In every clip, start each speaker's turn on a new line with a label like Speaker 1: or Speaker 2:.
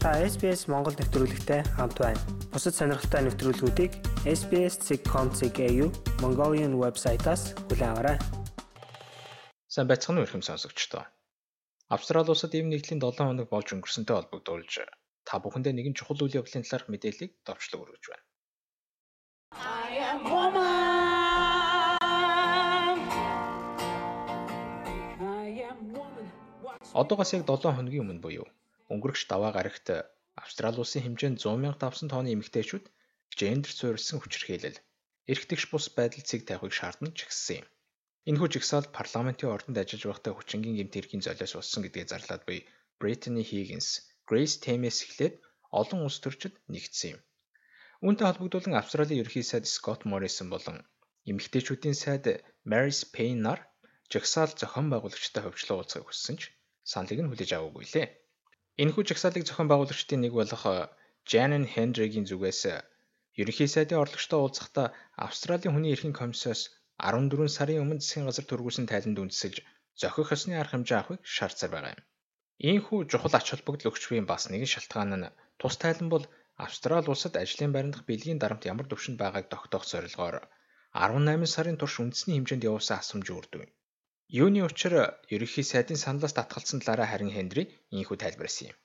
Speaker 1: Та SBS Монгол нэвтрүүлэгтэй хамт байна. Бусад сонирхолтой нэвтрүүлгүүдийг SBS.com.cg Mongolian вебсайтаас хүлээн аваарай.
Speaker 2: Сайн байцгаана уу ихэм сонсогчдоо. Австрали улсад ийм нэгдлийн 7 хоног болж өнгөрсөнтэй холбогдуулж та бүхэндээ нэгэн чухал үйл явдлын талаарх мэдээллийг давчлаг өргөж байна. I am woman. Одоогоос яг 7 хоногийн өмнө буюу өнгөрөгч даваа гарагт Австрали улсын хэмжээнд 100 мянга давсан тооны эмэгтэйчүүд гендер суурилсан хүчирхийлэл, эрх тэгш бус байдал цэг тавихыг шаардна чигссэн юм. Энэхүү жигсаалд парламентын ордонд ажиллаж байхдаа хүчингийн гэмт хэргийн золиос болсон гэдгийг зарлаад буй Brittany Higgins, Grace Thames эхлээд олон улс төрчид нэгдсэн юм. Үүнтэй холбогдуулан Австралийн ерөнхий сайд Scott Morrison болон эмэгтэйчүүдийн сайд Mary's Payne нар жагсаал зохион байгуулагчтай хөвчлөө уулзахыг хүссэн ч саналыг нь хүлээж аваагүй лээ. Энэхүү жагсаалыг зохион байгуулагчдын нэг болох Жанен Хендригийн зүгээс ерөнхий сайдын орлогчтой уулзахдаа Австралийн хүний эрхийн комиссоос 14 сарын өмнө засгийн газар төргүүлсэн тайланд үндэслэж зохих ёсны арга хэмжээ авахыг шаардсаар байгаа юм. Ийхүү чухал ач холбогдол өгч буй бас нэгэн шалтгаан нь тус тайлан бол Австрали улсад ажлын байрандах бэлгийн дарамт ямар төвшөнд байгааг тогтоох зорилгоор 18 сарын турш үндэсний хэмжээнд явуулсан асамж үрдэв. Юуны учир ерөнхий сайдын саналаас татгалцсан талаараа харин Хендри ийхүү тайлбарласан юм.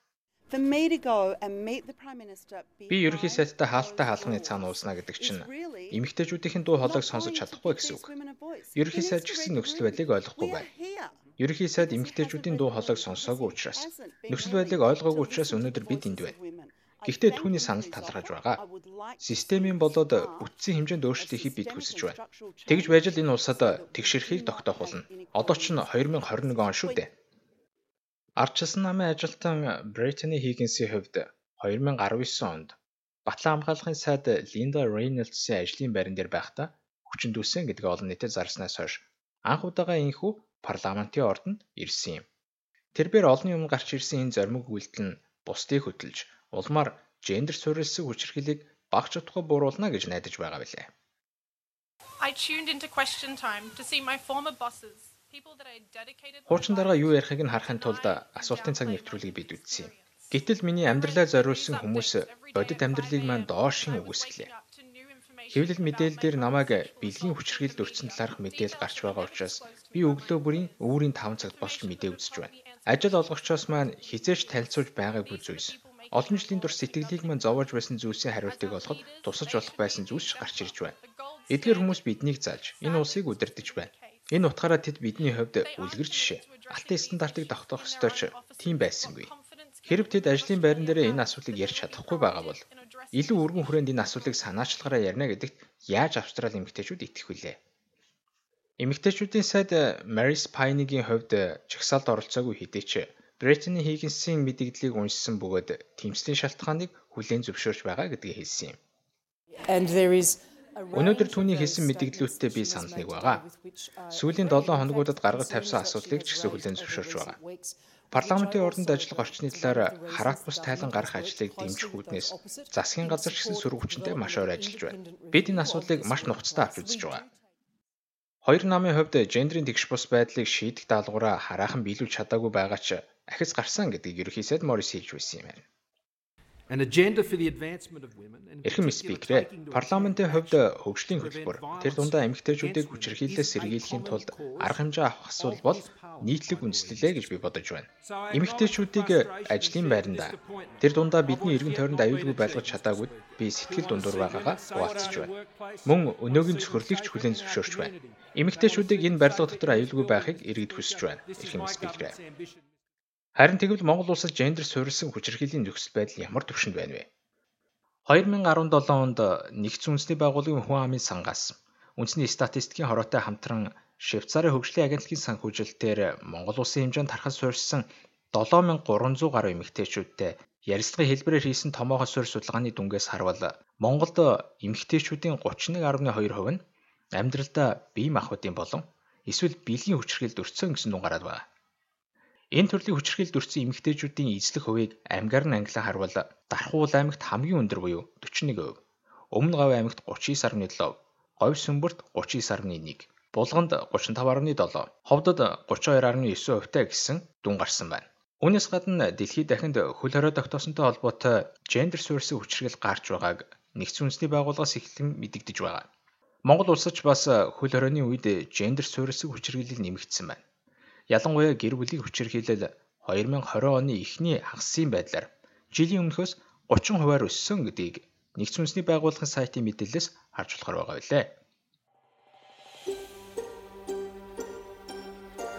Speaker 2: Би ерөнхий сайдтай хаалттай хаалганы цаана уулзнаа гэдэг чинь эмэгтэйчүүдийн дуу хоолойг сонсож чадахгүй гэсэн үг. Ерөнхий сайд ч гэсэн нөхцөл байдлыг ойлгохгүй байна. Ерөнхий сайд эмэгтэйчүүдийн дуу хоолойг сонсоогүй учраас нөхцөл байдлыг ойлгоогүй учраас өнөөдөр бид энд байна. Гэхдээ түүний санал талархаж байгаа. Системийн болоод бүтцийн хэмжээнд өөрчлөлт хийхийг бид хүсэж байна. Тэгж байж л энэ улсад тэгшэрхийг тогтоох болно. Одоо ч 2021 он шүү дээ. Ардчилсан намын ажилтан Brittany Higgins-ийн хувьд 2019 онд Батлан хамгаалахын сайд Linda Reynolds-ийн ажлын байран дээр байхдаа хүчин дүүсэн гэдгийг олон нийтэд зарснаас хойш анх удаага инхүү парламентын ордонд ирсэн юм. Тэрээр олон юм гарч ирсэн энэ зоримог үйлдэл нь бусдыг хөтөлж улмаар гендер суурилсан хүчирхийлийг багц утга бууруулна гэж найдаж байгаа билээ. I tuned into question time to see my former bosses Хуучин дараа юу ярихыг нь харахын тулд асуултын цаг нэвтрүүлгийг бид үзсэн юм. Гэтэл миний амьдралаа зориулсан хүмүүс бодит амьдралыг маань доошин үгүйсгэлээ. Хэвлэл мэдээлэл дээр намайг бэлгийн хүчирхийлд өрцөн талаарх мэдээлэл гарч байгаа учраас би өглөө бүрийн өвөрийн 5 цагт босч мэдээ үзэж байна. Ажил олгогчоос маань хизээч танилцуулж байгаагүй зүйлс Олон жилийн турш сэтгэлийг мань зовоож байсан зүйлсийн хариултыг олоход тусаж болох байсан зүйлс гарч ирж байна. Эдгээр хүмүүс биднийг зааж энэ улсыг удирдах байна. Энэ утгаараа тэд бидний хувьд үлгэр жишээ. Алтан стандартыг тогтоох ёстой ч тийм байсангүй. Хэрв тэд ажлын байран дээр энэ асуудлыг ярьж чадахгүй байгаа бол илүү өргөн хүрээнд энэ асуудлыг санаачлагаараа ярина гэдэгт яаж Австрали эмэгтэйчүүд итгэх вүлээ? Эмэгтэйчүүдийн сайд Mary's Pine-ийн хувьд чагсаалд оролцоогүй хэдий ч Brittany Higgins-ийн мэдээллийг уншсан бөгөөд тэмцлийн шалтгааныг хүлээн зөвшөөрч байгаа гэдгийг хэлсэн юм. Өнөөдөр түүний хэлсэн мэдээллүүдтэй би санал нэг байгаа. Сүүлийн 7 хоногудад гаргаж тавьсан асуудлыг ч гэсэн хүлээн зөвшөөрч байгаа. Парламентын ордонд ажиллах орчны талаар хараат бус тайлан гарах ажлыг дэмжих үүднээс засгийн газар ч гэсэн сөрөг хүчинтэй маш ойр ажиллаж байна. Бид энэ асуудлыг маш нухацтай авч үзэж байгаа. Хоёр намын хувьд гендрийн тэгш бус байдлыг шийдэх даалгавраа хараахан биелүүлж чадаагүй байгаа ч ахиц гарсан гэдгийг ерөнхий сайд Морис хэлж байсан юм байна. Эрхэм спикерээ парламентын хувьд хөгжлийн хөтөлбөр тэр дундаа эмэгтэйчүүдийг хүчирхийлэлээс сэргийлэхийн тулд арга хэмжээ авах асуудал бол нийтлэг үндэслэлээ гэж би бодож байна. Эмэгтэйчүүдийг ажлын байранда тэр дундаа бидний эргэн тойронд аюулгүй байлгаж чадаагүй би сэтгэл дундуур байгаагаа хуваалцаж байна. Мөн өнөөгийн цөхрлийг ч хүлээн зөвшөөрч байна. Эмэгтэйчүүдийг энэ барилга дотор аюулгүй байхыг иргэд хүсэж байна. Эрхэм спикерээ. Харин тэгвэл Монгол улсад гендер суурилсан хүчирхийллийн нөхцөл байдал ямар түвшинд байна вэ? 2017 онд нэгдсэн үндэсний байгууллагын хүн амын сангаас үндэсний статистикийн хороотой хамтран Швейцарын хөгжлийн агентлагийн санхүүжилтээр Монгол улсын хэмжээнд тархас суурьсан 7300 гаруй эмэгтэйчүүдтэй ярилцлагын хэлбэрээр хийсэн томоохон суурь судалгааны дүнгээс харвал Монголд эмэгтэйчүүдийн 31.2% нь амьдралдаа бие махбодын болон эсвэл бэлгийн хүчирхийлэлд өртсөн гэсэн дүн гараад байна. Энэ төрлийн хүчирхийлэлд өртсөн эмэгтэйчүүдийн эзлэх хувийг аймгаар нь ангилан харвал Дархуул аймагт хамгийн өндөр буюу 41%, Өмнө Говь аймагт 39.7%, Говь Сүмбэрт 39.1%, Булганд 35.7%, Ховдод 32.9%-тай гэсэн дүн гарсан байна. Үүнээс гадна дэлхийд дахинд хөл хорой тогтоосонтой холбоотой гендер суурьсан хүчирхэл гарч байгааг нэгдсэн үндэсний байгууллагаас эхлэн мэдэгдэж байгаа. Монгол улсч бас хөл хоройны үед гендер суурьсан хүчирхийлэл нэмэгдсэн байна. Ялангуяа гэр бүлийн хүчирхийлэл 2020 оны эхний хагассын байдлаар жилийн өмнөхөөс 30 хувиар өссөн гэдгийг нэгдсэн үндэсний байгууллагын сайтын мэдээлэлээс харж болохоор байгаа билээ.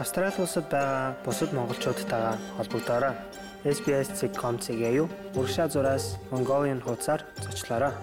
Speaker 1: Австрали улсад байгаа бусад монголчуудтайгаа холбогдоорой. SBS.com.cg-ийг урагшаа зураас Mongolian хуудасаар зочлоорой.